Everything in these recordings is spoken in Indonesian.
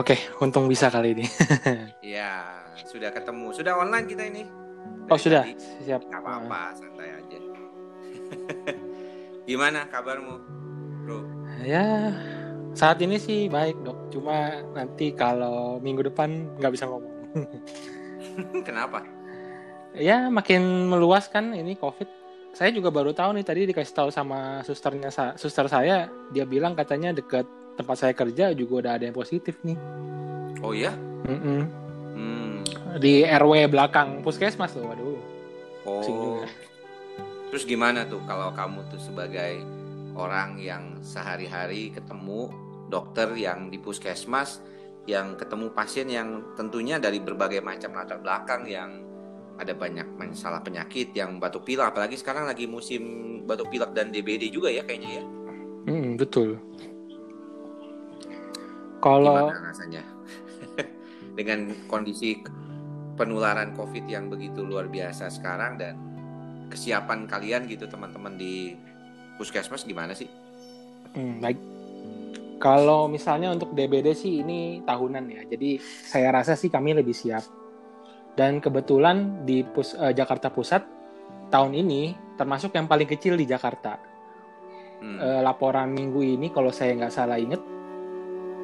oke, untung bisa kali ini. Ya, sudah ketemu. Sudah online kita ini. oh, Dari sudah. tadi. Siap. Nggak apa-apa, santai aja. Gimana kabarmu, bro? Ya, saat ini sih baik, Dok. Cuma nanti kalau minggu depan nggak bisa ngomong. Kenapa? ya, makin meluas kan ini COVID. Saya juga baru tahu nih tadi dikasih tahu sama susternya suster saya, dia bilang katanya dekat tempat saya kerja juga udah ada yang positif nih. Oh ya? Mm-mm. Hmm. Di RW belakang puskesmas tuh, waduh. Oh. juga. Terus gimana tuh kalau kamu tuh sebagai orang yang sehari-hari ketemu dokter yang di puskesmas, yang ketemu pasien yang tentunya dari berbagai macam latar belakang yang ada banyak masalah penyakit yang batuk pilek apalagi sekarang lagi musim batuk pilek dan DBD juga ya kayaknya ya. Mm, betul. Kalau Gimana rasanya? Dengan kondisi penularan COVID yang begitu luar biasa sekarang dan kesiapan kalian gitu teman-teman di puskesmas gimana sih? Hmm, baik. Kalau misalnya untuk DBD sih ini tahunan ya. Jadi saya rasa sih kami lebih siap. Dan kebetulan di pus, eh, Jakarta Pusat tahun ini termasuk yang paling kecil di Jakarta. Hmm. Eh, laporan minggu ini kalau saya nggak salah inget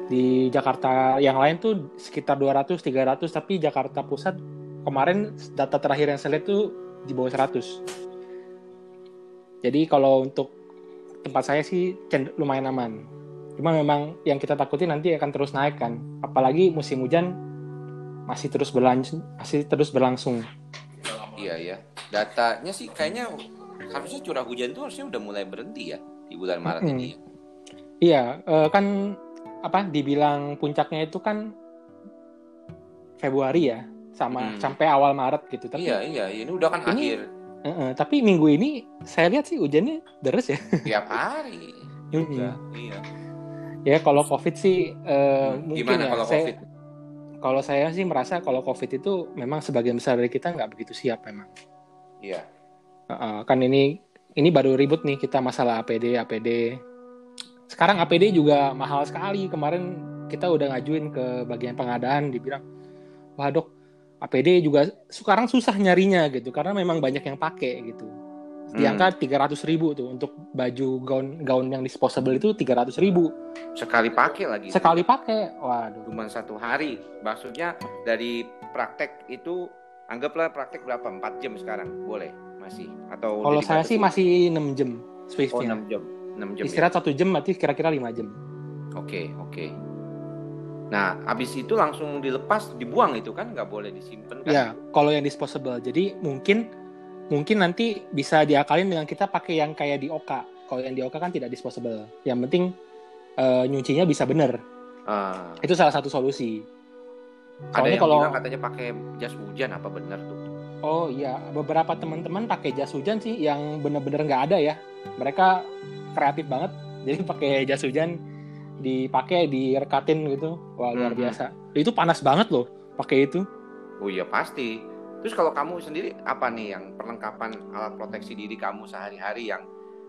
di Jakarta yang lain tuh sekitar 200 300 tapi Jakarta Pusat kemarin data terakhir yang saya lihat tuh di bawah 100. Jadi kalau untuk tempat saya sih lumayan aman. Cuma memang yang kita takuti nanti akan terus naik kan. Apalagi musim hujan masih terus berlangsung masih terus berlangsung. Iya ya. Datanya sih kayaknya harusnya curah hujan tuh harusnya udah mulai berhenti ya di bulan Maret Mm-mm. ini. ya. Iya, eh, kan apa dibilang puncaknya itu kan Februari ya, sama Hmm. sampai awal Maret gitu. Tapi Iya iya ini udah kan Ini- akhir eh, eh, tapi minggu ini saya lihat sih hujannya deres ya. tiap hari. Juga. Mm-mm. Iya. Ya kalau COVID sih eh, Hmm, mungkin Gimana ya. kalau saya, COVID? Kalau saya sih merasa kalau COVID itu memang sebagian besar dari kita nggak begitu siap memang. Iya. Eh, eh, kan ini ini baru ribut nih kita masalah APD APD. Sekarang APD juga mahal sekali. Kemarin kita udah ngajuin ke bagian pengadaan dibilang, wah dok APD juga sekarang susah nyarinya gitu karena memang banyak yang pakai gitu. Di Hmm. angka 300 ribu tuh untuk baju gaun gaun yang disposable itu 300 ribu Sekali pakai lagi. sekali pakai. Waduh. Cuma satu hari. Maksudnya dari praktek itu anggaplah praktek berapa? 4 jam sekarang boleh masih atau Kalau saya sih masih 6 jam oh Swiftnya. 6 jam. 6 jam. ya? Istirahat satu jam berarti kira-kira 5 jam. Oke, oke. Nah, habis itu langsung dilepas, dibuang itu kan nggak boleh disimpan kan? Ya, kalau yang disposable. Jadi mungkin mungkin nanti bisa diakalin dengan kita pakai yang kayak di Oka. Kalau yang di Oka kan tidak disposable. Yang penting eh, nyucinya bisa bener. Ah, Itu salah satu solusi. ada Soalnya yang kalau bilang katanya pakai jas hujan apa benar tuh? Oh iya, beberapa teman-teman pakai jas hujan sih yang bener-bener nggak ada ya. Mereka kreatif banget. Jadi pakai jas hujan dipakai direkatin gitu. Wah, luar Mhm. biasa. Itu panas banget loh pakai itu. Oh iya pasti. Terus kalau kamu sendiri apa nih yang perlengkapan alat proteksi diri kamu sehari-hari yang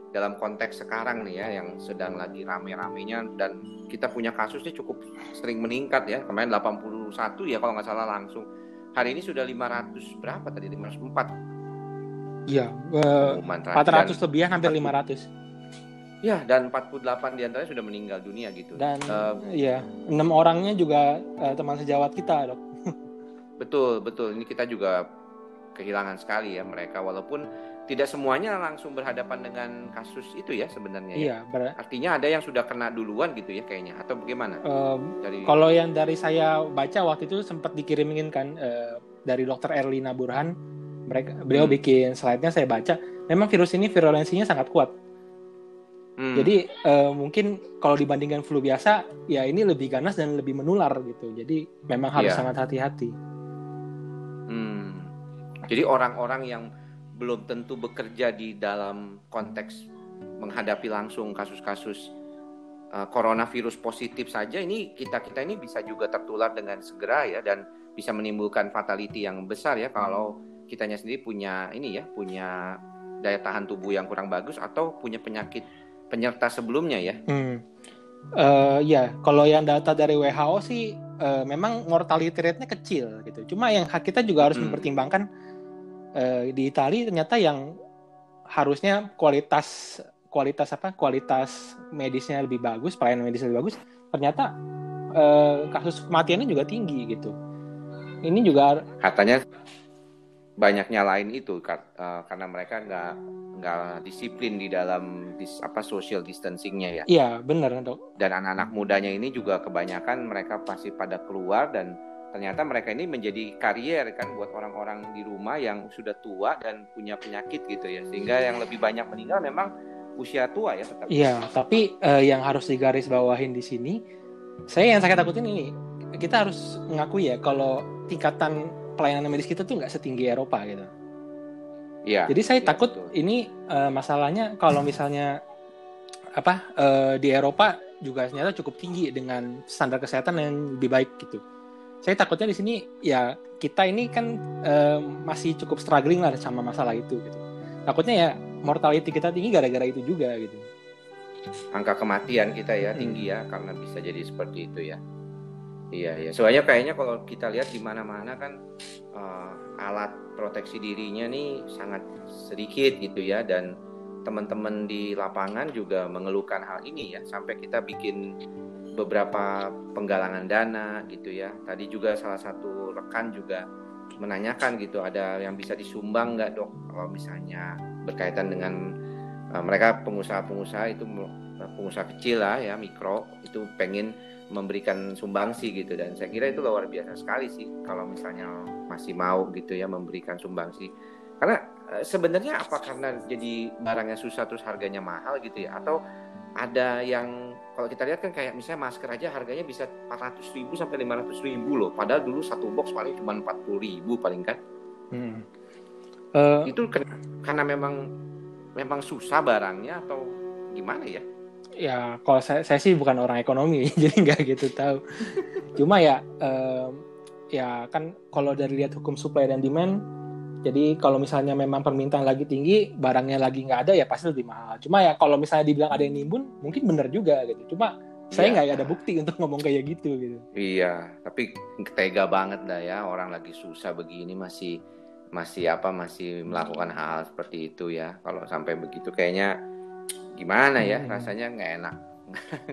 dalam konteks sekarang nih ya yang sedang lagi rame-ramenya dan kita punya kasusnya cukup sering meningkat ya. Kemarin 81 ya kalau nggak salah langsung. Hari ini sudah 500 berapa tadi? 504 Iya, terakhir. 400 lebihan hampir 500. Ya, dan 48 di antaranya sudah meninggal dunia gitu. Dan Eh, iya, enam orangnya juga eh, teman sejawat kita, dok. betul, betul. Ini kita juga kehilangan sekali ya mereka walaupun tidak semuanya langsung berhadapan dengan kasus itu ya sebenarnya ya. Iya, ber- Artinya ada yang sudah kena duluan gitu ya kayaknya atau bagaimana? em, Dari kalau yang dari saya baca waktu itu sempat dikirimin kan eh, dari dokter Erlina Burhan, mereka beliau Hmm. bikin slide-nya saya baca, memang virus ini virulensinya sangat kuat. Hmm, Jadi eh, mungkin kalau dibandingkan flu biasa, ya ini lebih ganas dan lebih menular gitu. Jadi memang harus Iya. sangat hati-hati. hmm. Jadi orang-orang yang belum tentu bekerja di dalam konteks menghadapi langsung kasus-kasus uh, coronavirus positif saja ini kita kita ini bisa juga tertular dengan segera ya dan bisa menimbulkan fatality yang besar ya kalau kitanya sendiri punya ini ya punya daya tahan tubuh yang kurang bagus atau punya penyakit penyerta sebelumnya ya. Hmm. Uh, ya, kalau yang data dari WHO sih uh, memang mortality rate-nya kecil gitu. Cuma yang kita juga harus hmm. mempertimbangkan uh, di Italia ternyata yang harusnya kualitas kualitas apa kualitas medisnya lebih bagus, pelayanan medisnya lebih bagus, ternyata uh, kasus kematiannya juga tinggi gitu. Ini juga katanya banyak nyalain itu uh, karena mereka nggak nggak disiplin di dalam dis, apa social distancingnya ya. Iya benar dok. Dan anak-anak mudanya ini juga kebanyakan mereka pasti pada keluar dan ternyata mereka ini menjadi karier kan buat orang-orang di rumah yang sudah tua dan punya penyakit gitu ya sehingga yang lebih banyak meninggal memang usia tua ya tetap. Iya tapi uh, yang harus digaris bawahin di sini saya yang saya takutin ini kita harus mengakui ya kalau tingkatan pelayanan medis kita tuh nggak setinggi Eropa gitu. Iya. Jadi saya ya, takut betul. ini uh, masalahnya kalau misalnya apa uh, di Eropa juga ternyata cukup tinggi dengan standar kesehatan yang lebih baik gitu. Saya takutnya di sini ya kita ini kan uh, masih cukup struggling lah sama masalah itu gitu. Takutnya ya mortality kita tinggi gara-gara itu juga gitu. Angka kematian kita ya hmm. tinggi ya karena bisa jadi seperti itu ya. Iya iya. Soalnya kayaknya kalau kita lihat di mana-mana kan uh, alat proteksi dirinya nih sangat sedikit gitu ya dan teman-teman di lapangan juga mengeluhkan hal ini ya sampai kita bikin beberapa penggalangan dana gitu ya. Tadi juga salah satu rekan juga menanyakan gitu ada yang bisa disumbang nggak dok? Kalau misalnya berkaitan dengan uh, mereka pengusaha-pengusaha itu pengusaha kecil lah ya mikro itu pengen memberikan sumbangsi gitu. Dan saya kira itu luar biasa sekali sih kalau misalnya masih mau gitu ya memberikan sumbangsi karena e, sebenarnya apa karena jadi barangnya susah terus harganya mahal gitu ya? Atau ada yang kalau kita lihat kan kayak misalnya masker aja harganya bisa 400 ribu sampai 500 ribu loh. Padahal dulu satu box paling cuma 40 ribu paling kan. Hmm. uh, itu karena memang memang susah barangnya atau gimana ya? Ya kalau saya, saya sih bukan orang ekonomi jadi nggak gitu tahu. Cuma ya um, ya kan kalau dari lihat hukum supply dan demand jadi kalau misalnya memang permintaan lagi tinggi barangnya lagi nggak ada ya pasti lebih mahal cuma ya kalau misalnya dibilang ada yang nimbun mungkin benar juga gitu cuma saya iya. nggak ya. ada bukti untuk ngomong kayak gitu gitu iya tapi tega banget dah ya orang lagi susah begini masih masih apa masih melakukan hal seperti itu ya kalau sampai begitu kayaknya gimana ya hmm. rasanya nggak enak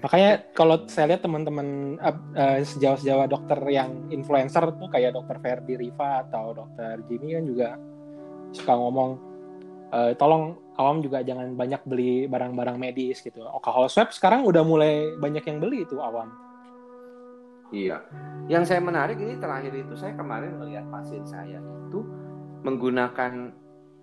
makanya kalau saya lihat teman-teman uh, sejauh-sejauh dokter yang influencer tuh kayak dokter Ferdi Riva atau dokter Jimmy kan juga suka ngomong uh, tolong awam juga jangan banyak beli barang-barang medis gitu. Alcohol swab sekarang udah mulai banyak yang beli itu awam. Iya. Yang saya menarik ini terakhir itu saya kemarin melihat pasien saya itu menggunakan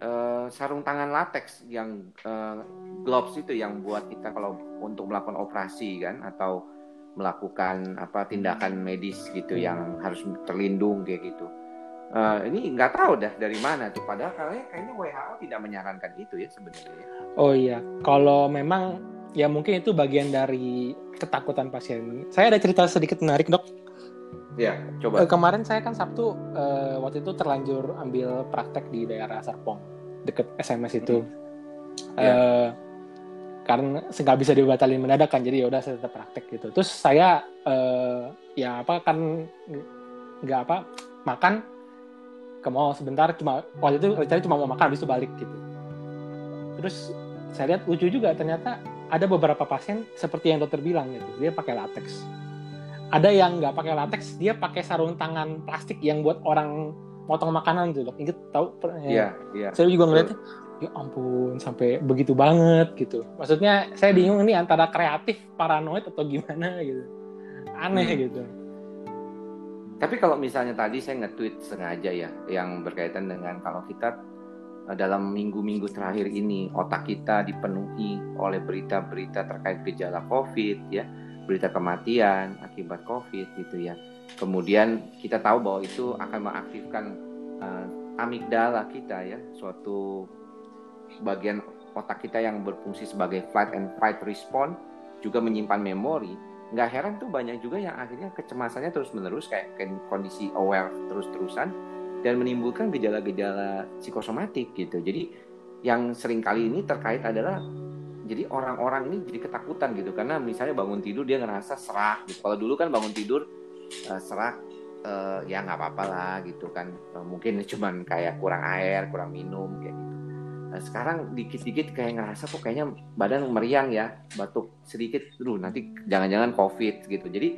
uh, sarung tangan latex yang uh, gloves itu yang buat kita kalau untuk melakukan operasi kan atau melakukan apa tindakan medis gitu yang harus terlindung kayak gitu. Uh, ini nggak tahu dah dari mana tuh padahal kayaknya kayaknya WHO tidak menyarankan itu ya sebenarnya. Ya. Oh iya, kalau memang ya mungkin itu bagian dari ketakutan pasien. Saya ada cerita sedikit menarik dok. Ya, coba. Uh, kemarin saya kan Sabtu uh, waktu itu terlanjur ambil praktek di daerah Serpong deket SMS itu. Hmm. Yeah. Karena nggak bisa dibatalin mendadak kan jadi ya udah saya tetap praktek gitu. Terus saya uh, ya apa kan nggak apa makan ke mall sebentar cuma waktu itu rencananya cuma mau makan habis itu balik gitu. Terus saya lihat lucu juga ternyata ada beberapa pasien seperti yang dokter bilang gitu dia pakai latex. Ada yang nggak pakai latex dia pakai sarung tangan plastik yang buat orang motong makanan tuh dok. Inget tahu? Iya iya. saya juga ngeliatnya ya ampun sampai begitu banget gitu. Maksudnya saya bingung ini antara kreatif paranoid atau gimana gitu. Aneh hmm. gitu. Tapi kalau misalnya tadi saya nge-tweet sengaja ya yang berkaitan dengan kalau kita eh, dalam minggu-minggu terakhir ini otak kita dipenuhi oleh berita-berita terkait gejala COVID ya, berita kematian akibat COVID gitu ya. Kemudian kita tahu bahwa itu akan mengaktifkan uh, amigdala kita ya, suatu bagian otak kita yang berfungsi sebagai flight and fight response juga menyimpan memori nggak heran tuh banyak juga yang akhirnya kecemasannya terus menerus kayak, kondisi aware terus terusan dan menimbulkan gejala-gejala psikosomatik gitu jadi yang sering kali ini terkait adalah jadi orang-orang ini jadi ketakutan gitu karena misalnya bangun tidur dia ngerasa serak gitu. Kalau dulu kan bangun tidur uh, serak uh, ya nggak apa-apa lah gitu kan. Uh, mungkin cuman kayak kurang air, kurang minum kayak gitu. Nah, sekarang dikit-dikit kayak ngerasa kok kayaknya badan meriang ya, batuk sedikit, tuh nanti jangan-jangan COVID gitu. Jadi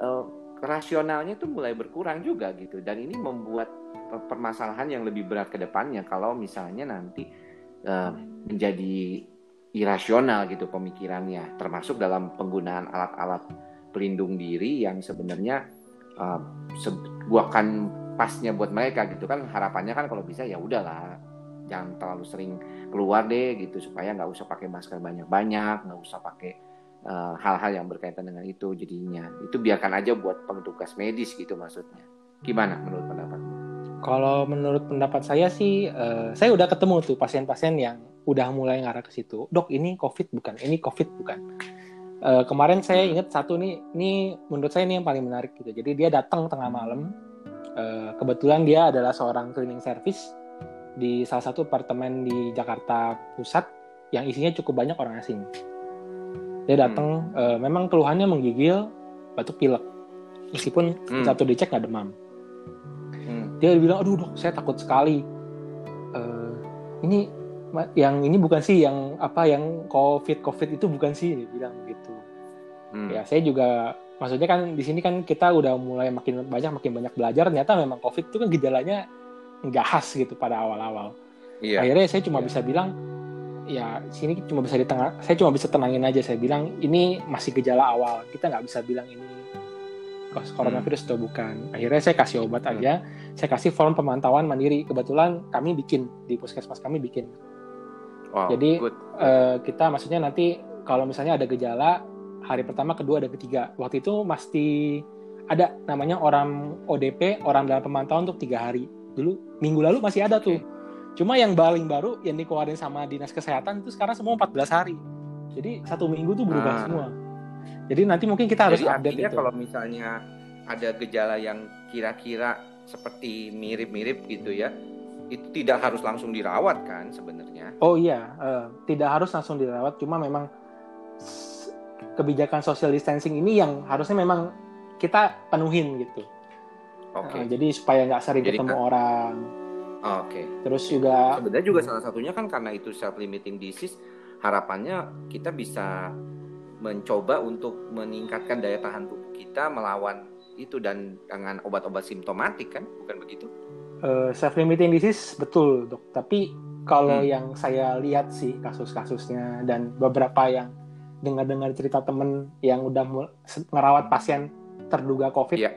uh, rasionalnya tuh mulai berkurang juga gitu. Dan ini membuat permasalahan yang lebih berat ke depannya. Kalau misalnya nanti uh, menjadi irasional gitu pemikirannya, termasuk dalam penggunaan alat-alat pelindung diri yang sebenarnya uh, bukan pasnya buat mereka gitu kan. Harapannya kan kalau bisa ya udahlah jangan terlalu sering keluar deh gitu supaya nggak usah pakai masker banyak-banyak nggak usah pakai uh, hal-hal yang berkaitan dengan itu jadinya itu biarkan aja buat petugas medis gitu maksudnya gimana menurut pendapatmu? Kalau menurut pendapat saya sih uh, saya udah ketemu tuh pasien-pasien yang udah mulai ngarah ke situ. Dok, ini COVID bukan? Ini COVID bukan? Uh, kemarin saya ingat satu nih, ini menurut saya ini yang paling menarik gitu. Jadi dia datang tengah malam. Uh, kebetulan dia adalah seorang cleaning service di salah satu apartemen di Jakarta Pusat yang isinya cukup banyak orang asing. Dia datang, hmm. uh, memang keluhannya menggigil, batuk pilek. Meskipun hmm. satu dicek nggak demam. Hmm. Dia bilang, aduh dok, saya takut sekali. Uh, ini yang ini bukan sih yang apa yang covid covid itu bukan sih dia bilang begitu hmm. ya saya juga maksudnya kan di sini kan kita udah mulai makin banyak makin banyak belajar ternyata memang covid itu kan gejalanya nggak khas gitu pada awal-awal iya. akhirnya saya cuma iya. bisa bilang ya sini cuma bisa di tengah saya cuma bisa tenangin aja saya bilang ini masih gejala awal kita nggak bisa bilang ini coronavirus hmm. atau bukan akhirnya saya kasih obat hmm. aja saya kasih form pemantauan mandiri kebetulan kami bikin di puskesmas kami bikin Wow, Jadi uh, kita maksudnya nanti kalau misalnya ada gejala hari pertama, kedua, dan ketiga, waktu itu mesti ada namanya orang ODP, orang dalam pemantauan untuk tiga hari. Dulu minggu lalu masih ada tuh. Cuma yang paling baru yang dikeluarin sama dinas kesehatan itu sekarang semua 14 hari. Jadi satu minggu tuh berubah nah. semua. Jadi nanti mungkin kita harus Jadi update itu. kalau misalnya ada gejala yang kira-kira seperti mirip-mirip gitu ya, itu tidak harus langsung dirawat kan sebenarnya. Oh iya, uh, tidak harus langsung dirawat, cuma memang kebijakan social distancing ini yang harusnya memang kita penuhin gitu. Oke. Okay. Uh, jadi supaya nggak sering jadi, ketemu kan, orang. Oke. Okay. Terus juga. Sebenarnya juga salah satunya kan karena itu self limiting disease, harapannya kita bisa mencoba untuk meningkatkan daya tahan tubuh kita melawan itu dan dengan obat-obat simptomatik kan, bukan begitu? uh, eh, self limiting disease betul dok tapi kalau hmm. yang saya lihat sih kasus-kasusnya dan beberapa yang dengar-dengar cerita temen yang udah merawat pasien terduga covid yeah.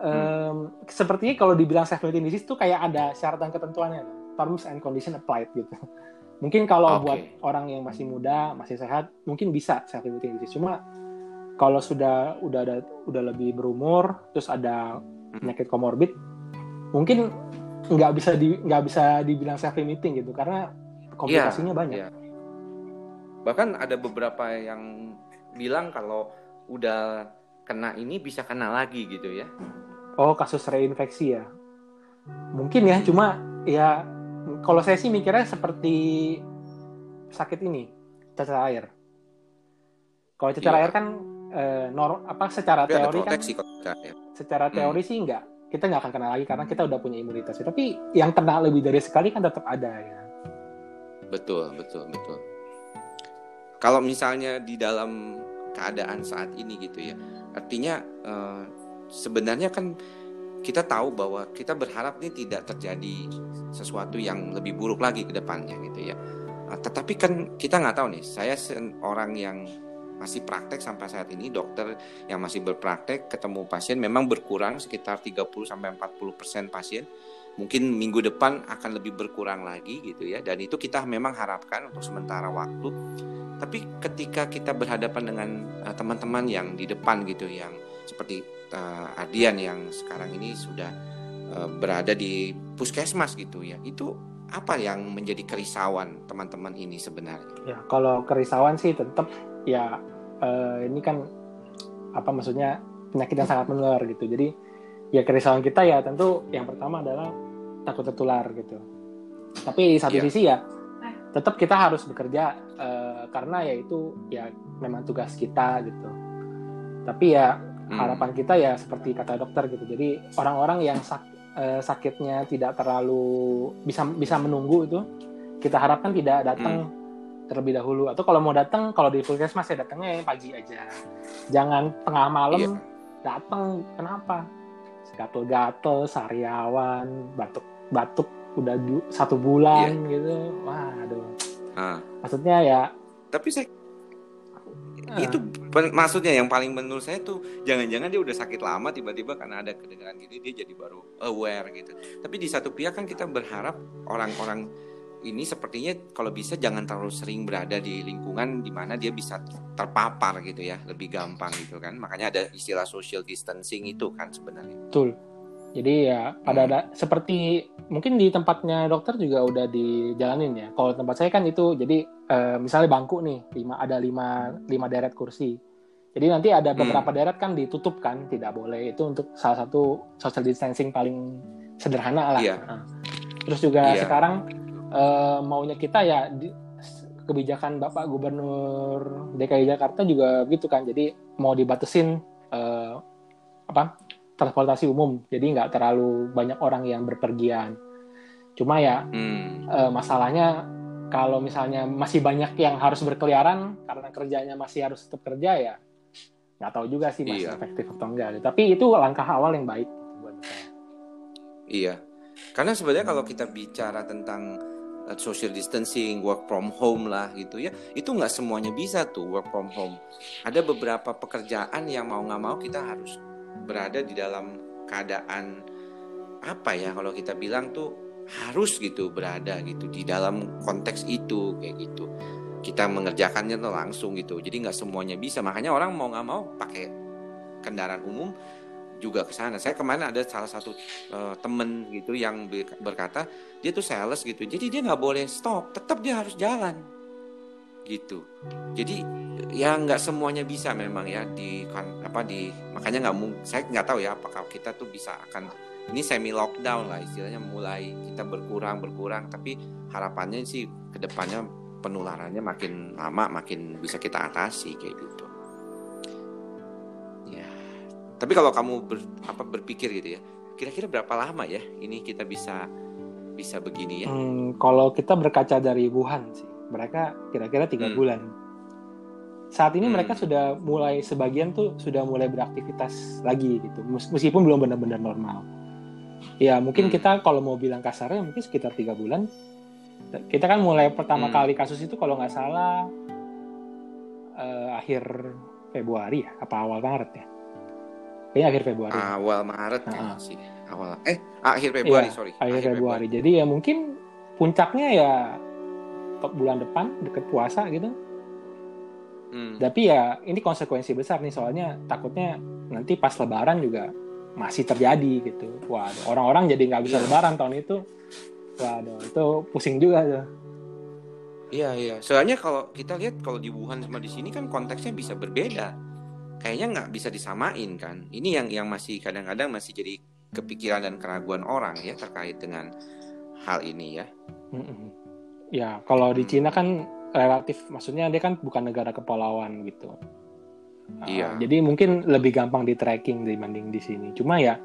Um, sepertinya kalau dibilang self limiting disease itu kayak ada syarat dan ketentuannya terms and condition applied gitu mungkin kalau okay. buat orang yang masih muda masih sehat mungkin bisa self limiting disease cuma kalau sudah udah ada udah lebih berumur terus ada penyakit komorbid mungkin nggak bisa di nggak bisa dibilang self limiting gitu karena komplikasinya ya, banyak. Ya. Bahkan ada beberapa yang bilang kalau udah kena ini bisa kena lagi gitu ya. Oh, kasus reinfeksi ya. Mungkin ya, cuma ya kalau saya sih mikirnya seperti sakit ini, cacar air. Kalau cacar iya. air kan eh, nor apa secara teori kan secara teori hmm. sih enggak kita nggak akan kena lagi karena kita udah punya imunitas. Tapi yang kena lebih dari sekali kan tetap ada ya. Betul, betul, betul. Kalau misalnya di dalam keadaan saat ini gitu ya, artinya uh, sebenarnya kan kita tahu bahwa kita berharap ini tidak terjadi sesuatu yang lebih buruk lagi ke depannya gitu ya. Uh, tetapi kan kita nggak tahu nih, saya orang yang masih praktek sampai saat ini dokter yang masih berpraktek ketemu pasien memang berkurang sekitar 30 sampai 40% persen pasien. Mungkin minggu depan akan lebih berkurang lagi gitu ya. Dan itu kita memang harapkan untuk sementara waktu. Tapi ketika kita berhadapan dengan uh, teman-teman yang di depan gitu yang seperti uh, Ardian yang sekarang ini sudah uh, berada di puskesmas gitu ya. Itu apa yang menjadi kerisauan teman-teman ini sebenarnya? Ya, kalau kerisauan sih tetap ya uh, ini kan apa maksudnya penyakit yang sangat menular gitu. Jadi ya kerisauan kita ya tentu yang pertama adalah takut tertular gitu. Tapi di satu yeah. sisi ya tetap kita harus bekerja uh, karena ya itu ya memang tugas kita gitu tapi ya Hmm. harapan kita ya seperti kata dokter gitu jadi orang-orang yang sak, eh, sakitnya tidak terlalu bisa bisa menunggu itu kita harapkan tidak datang terlebih dahulu atau kalau mau datang kalau di puskesmas ya datangnya yang pagi aja jangan tengah malam Iya. datang kenapa gatel-gatel sariawan batuk-batuk udah du- satu bulan gitu waduh Ah. maksudnya ya Tapi saya Ah. itu pen- maksudnya yang paling menurut saya tuh jangan-jangan dia udah sakit lama tiba-tiba karena ada kedengaran gini dia jadi baru aware gitu. Tapi di satu pihak kan kita berharap orang-orang ini sepertinya kalau bisa jangan terlalu sering berada di lingkungan di mana dia bisa terpapar gitu ya, lebih gampang gitu kan. Makanya ada istilah social distancing itu kan sebenarnya. betul jadi ya pada Hmm. ada seperti mungkin di tempatnya dokter juga udah dijalanin ya kalau tempat saya kan itu jadi eh, misalnya bangku nih lima ada lima lima deret kursi jadi nanti ada Hmm. beberapa deret kan ditutup kan tidak boleh itu untuk salah satu social distancing paling sederhana lah Iya. Nah. terus juga Iya. sekarang eh, maunya kita ya di- kebijakan Bapak Gubernur DKI Jakarta juga gitu kan jadi mau dibatesin eh, apa transportasi umum jadi nggak terlalu banyak orang yang berpergian cuma ya Hmm. eh, masalahnya kalau misalnya masih banyak yang harus berkeliaran karena kerjanya masih harus tetap kerja ya nggak tahu juga sih masih Iya. efektif atau enggak tapi itu langkah awal yang baik buat saya. Iya, karena sebenarnya kalau kita bicara tentang uh, social distancing, work from home lah gitu ya, itu nggak semuanya bisa tuh work from home. Ada beberapa pekerjaan yang mau nggak mau kita harus berada di dalam keadaan apa ya kalau kita bilang tuh harus gitu berada gitu di dalam konteks itu kayak gitu. Kita mengerjakannya tuh langsung gitu, jadi nggak semuanya bisa. Makanya orang mau nggak mau pakai kendaraan umum juga ke sana. Saya kemarin ada salah satu eh, temen gitu yang ber- berkata dia tuh sales gitu jadi dia nggak boleh stop tetap dia harus jalan gitu jadi ya nggak semuanya bisa memang ya di kan apa di makanya nggak saya nggak tahu ya apakah kita tuh bisa akan ini semi lockdown lah istilahnya mulai kita berkurang berkurang tapi harapannya sih ke depannya penularannya makin lama makin bisa kita atasi kayak gitu ya tapi kalau kamu ber- apa berpikir gitu ya kira-kira berapa lama ya ini kita bisa bisa begini ya Hmm, kalau kita berkaca dari Wuhan sih, mereka kira-kira tiga Hmm. bulan. Saat ini Hmm. mereka sudah mulai sebagian tuh sudah mulai beraktivitas lagi gitu, mes- meskipun belum benar-benar normal. Ya mungkin Hmm. kita kalau mau bilang kasarnya mungkin sekitar tiga bulan. Kita kan mulai pertama Hmm. kali kasus itu kalau nggak salah eh, akhir Februari ya, apa awal Maret ya? Kayaknya akhir Februari. awal Maret Ah. kayaknya sih awal eh akhir Februari Iya, sorry akhir Februari. Jadi ya mungkin puncaknya ya bulan depan deket puasa gitu. Hmm. Tapi ya ini konsekuensi besar nih soalnya takutnya nanti pas Lebaran juga masih terjadi gitu. Waduh, orang-orang jadi nggak bisa Iya. Lebaran tahun itu. Waduh, itu pusing juga tuh. Iya iya. Soalnya kalau kita lihat kalau di Wuhan sama di sini kan konteksnya bisa berbeda. Kayaknya nggak bisa disamain kan. Ini yang yang masih kadang-kadang masih jadi kepikiran dan keraguan orang ya terkait dengan hal ini ya. Mm-mm. Ya kalau di Hmm. Cina kan relatif, maksudnya dia kan bukan negara kepulauan gitu. Uh, Iya. Jadi mungkin lebih gampang di tracking dibanding di sini. Cuma ya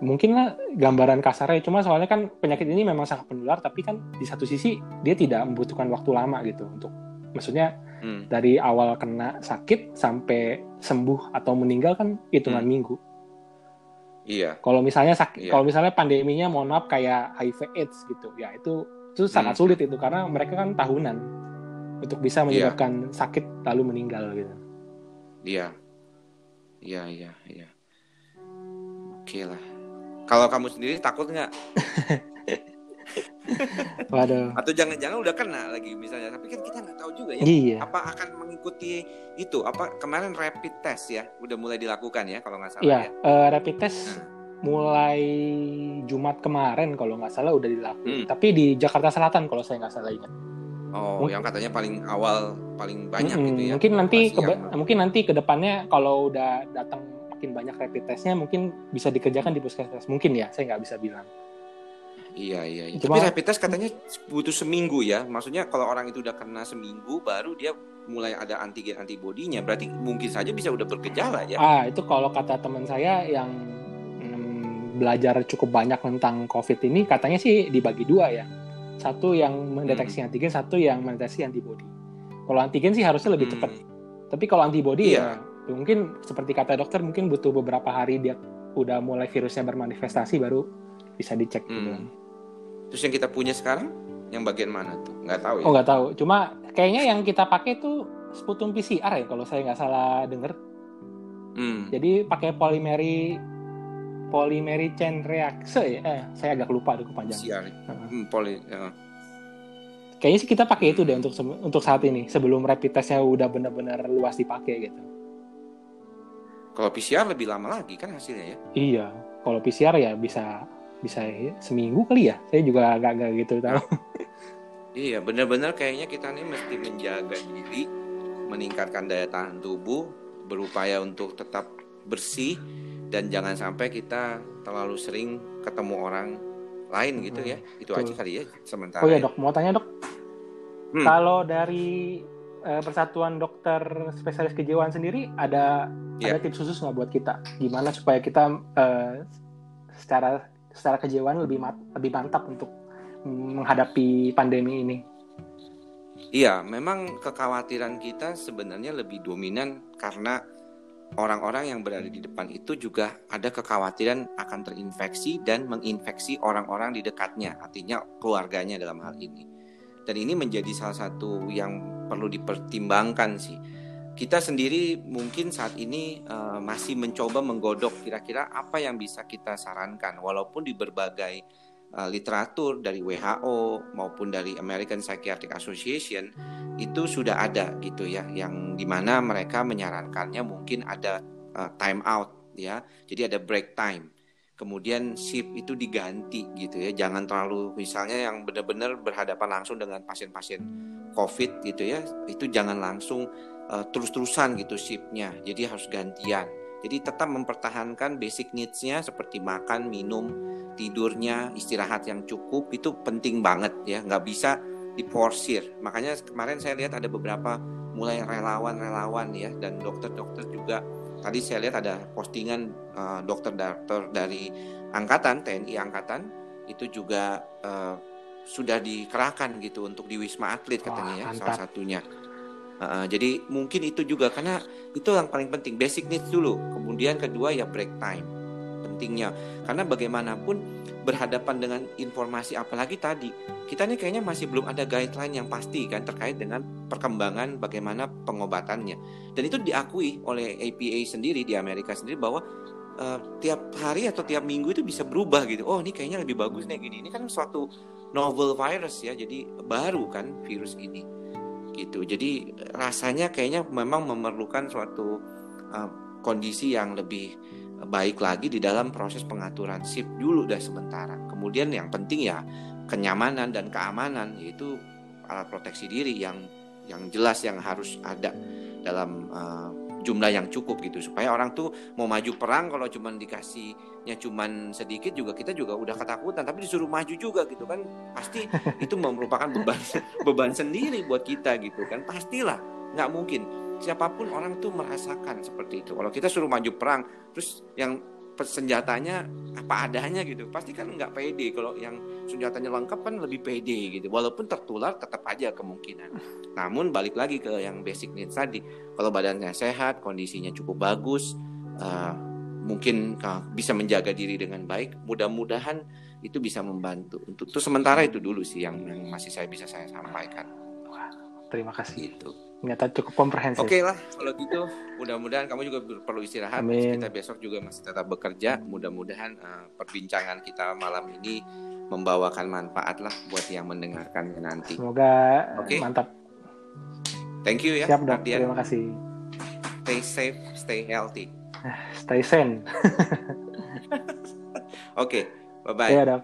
mungkin lah gambaran kasarnya. Cuma soalnya kan penyakit ini memang sangat penular, tapi kan di satu sisi dia tidak membutuhkan waktu lama gitu untuk, maksudnya Hmm. dari awal kena sakit sampai sembuh atau meninggal kan hitungan Hmm. minggu. Iya. Kalau misalnya sakit, Iya. kalau misalnya pandeminya mohon maaf kayak HIV/AIDS gitu, ya itu itu sangat Hmm. sulit itu karena mereka kan tahunan untuk bisa menyebabkan sakit lalu meninggal gitu. Iya. Iya iya iya. Oke lah. Kalau kamu sendiri takut nggak? Waduh. Atau jangan-jangan udah kena lagi misalnya? Tapi kan kita nggak tahu juga ya. Iya. Apa akan mengikuti itu? Apa kemarin rapid test ya? Udah mulai dilakukan ya kalau nggak salah Iya, ya? eh, rapid test mulai Jumat kemarin kalau nggak salah udah dilakukan. Hmm. Tapi di Jakarta Selatan kalau saya nggak salah ingat. Oh, Mungkin- yang katanya paling awal paling banyak Mm-mm. gitu ya. Mungkin nanti keba- yang- mungkin nanti ke depannya kalau udah datang makin banyak rapid testnya mungkin bisa dikerjakan di puskesmas. Mungkin ya, saya nggak bisa bilang. Iya iya. iya. Cuma- Tapi rapid test katanya butuh seminggu ya. Maksudnya kalau orang itu udah kena seminggu baru dia mulai ada antigen antibodinya. Berarti mungkin saja bisa udah bergejala ya. Ah, itu kalau kata teman saya yang mm, belajar cukup banyak tentang COVID ini, katanya sih dibagi dua ya. Satu yang mendeteksi antigen, satu yang mendeteksi antibody. Kalau antigen sih harusnya lebih Hmm. cepat. Tapi kalau antibody Iya. ya mungkin seperti kata dokter mungkin butuh beberapa hari dia udah mulai virusnya bermanifestasi baru bisa dicek gitu. Hmm. Terus yang kita punya sekarang yang bagian mana tuh? Nggak tahu ya. Oh nggak tahu. Cuma kayaknya yang kita pakai tuh sputum PCR ya kalau saya nggak salah denger. Hmm. Jadi pakai polimeri polimeri chain reaction ya. Eh, saya agak lupa ada kepanjangan. Heeh. Hmm, poli, ya. Kayaknya sih kita pakai itu deh untuk untuk saat ini sebelum rapid testnya udah benar-benar luas dipakai gitu. Kalau PCR lebih lama lagi kan hasilnya ya. Iya. Kalau PCR ya bisa bisa seminggu kali ya. Saya juga agak agak gitu tahu. Iya, benar-benar kayaknya kita nih mesti menjaga diri, meningkatkan daya tahan tubuh, berupaya untuk tetap bersih dan jangan sampai kita terlalu sering ketemu orang lain gitu ya. Itu betul. aja kali ya sementara. Oh ya ya. dok, mau tanya dok. Hmm. Kalau dari eh, Persatuan Dokter Spesialis Kejiwaan sendiri ada Iya. ada tips khusus nggak buat kita? Gimana supaya kita eh, secara secara kejiwaan lebih mat- lebih mantap untuk menghadapi pandemi ini? Iya, memang kekhawatiran kita sebenarnya lebih dominan karena orang-orang yang berada di depan itu juga ada kekhawatiran akan terinfeksi dan menginfeksi orang-orang di dekatnya, artinya keluarganya dalam hal ini. Dan ini menjadi salah satu yang perlu dipertimbangkan sih. Kita sendiri mungkin saat ini eh, masih mencoba menggodok kira-kira apa yang bisa kita sarankan, walaupun di berbagai uh, literatur dari WHO maupun dari American Psychiatric Association itu sudah ada gitu ya yang di mana mereka menyarankannya mungkin ada uh, time out ya jadi ada break time. Kemudian shift itu diganti gitu ya jangan terlalu misalnya yang benar-benar berhadapan langsung dengan pasien-pasien COVID gitu ya itu jangan langsung uh, terus-terusan gitu shiftnya jadi harus gantian jadi tetap mempertahankan basic needs-nya seperti makan, minum, tidurnya, istirahat yang cukup itu penting banget ya, nggak bisa diporsir. Makanya kemarin saya lihat ada beberapa mulai relawan-relawan ya dan dokter-dokter juga. Tadi saya lihat ada postingan eh, dokter-dokter dari angkatan TNI angkatan itu juga eh, sudah dikerahkan gitu untuk di wisma atlet katanya Wah, ya mantap. salah satunya. Uh, jadi mungkin itu juga karena itu yang paling penting basic needs dulu kemudian kedua ya break time pentingnya. Karena bagaimanapun berhadapan dengan informasi apalagi tadi kita nih kayaknya masih belum ada guideline yang pasti kan terkait dengan perkembangan bagaimana pengobatannya. Dan itu diakui oleh APA sendiri di Amerika sendiri bahwa uh, tiap hari atau tiap minggu itu bisa berubah gitu. Oh ini kayaknya lebih bagus nih gini. Ini kan suatu novel virus ya jadi baru kan virus ini gitu. Jadi rasanya kayaknya memang memerlukan suatu uh, kondisi yang lebih baik lagi di dalam proses pengaturan shift dulu dah sementara. Kemudian yang penting ya kenyamanan dan keamanan yaitu alat proteksi diri yang yang jelas yang harus ada dalam uh, jumlah yang cukup gitu. Supaya orang tuh mau maju perang kalau cuman dikasihnya cuman sedikit juga kita juga udah ketakutan. Tapi disuruh maju juga gitu kan pasti itu merupakan beban beban sendiri buat kita gitu kan. Pastilah nggak mungkin. Siapa pun orang tuh merasakan seperti itu. Kalau kita suruh maju perang terus yang senjatanya apa adanya gitu. Pasti kan nggak pede kalau yang senjatanya lengkap kan lebih pede gitu. Walaupun tertular tetap aja kemungkinan. Namun balik lagi ke yang basic needs tadi. Kalau badannya sehat kondisinya cukup bagus uh, mungkin uh, bisa menjaga diri dengan baik mudah-mudahan itu bisa membantu. Untuk itu sementara itu dulu sih yang, yang masih saya bisa saya sampaikan Terima kasih. gitu Ternyata cukup komprehensif. Oke lah, kalau gitu mudah-mudahan kamu juga perlu istirahat. Amin. Kita besok juga masih tetap bekerja. Mudah-mudahan uh, perbincangan kita malam ini membawakan manfaat lah buat yang mendengarkannya nanti. Semoga Oke. mantap. Thank you ya, Siap dok. Ardian. Terima kasih. Stay safe, stay healthy. Stay sane. Oke, bye bye. Iya dok.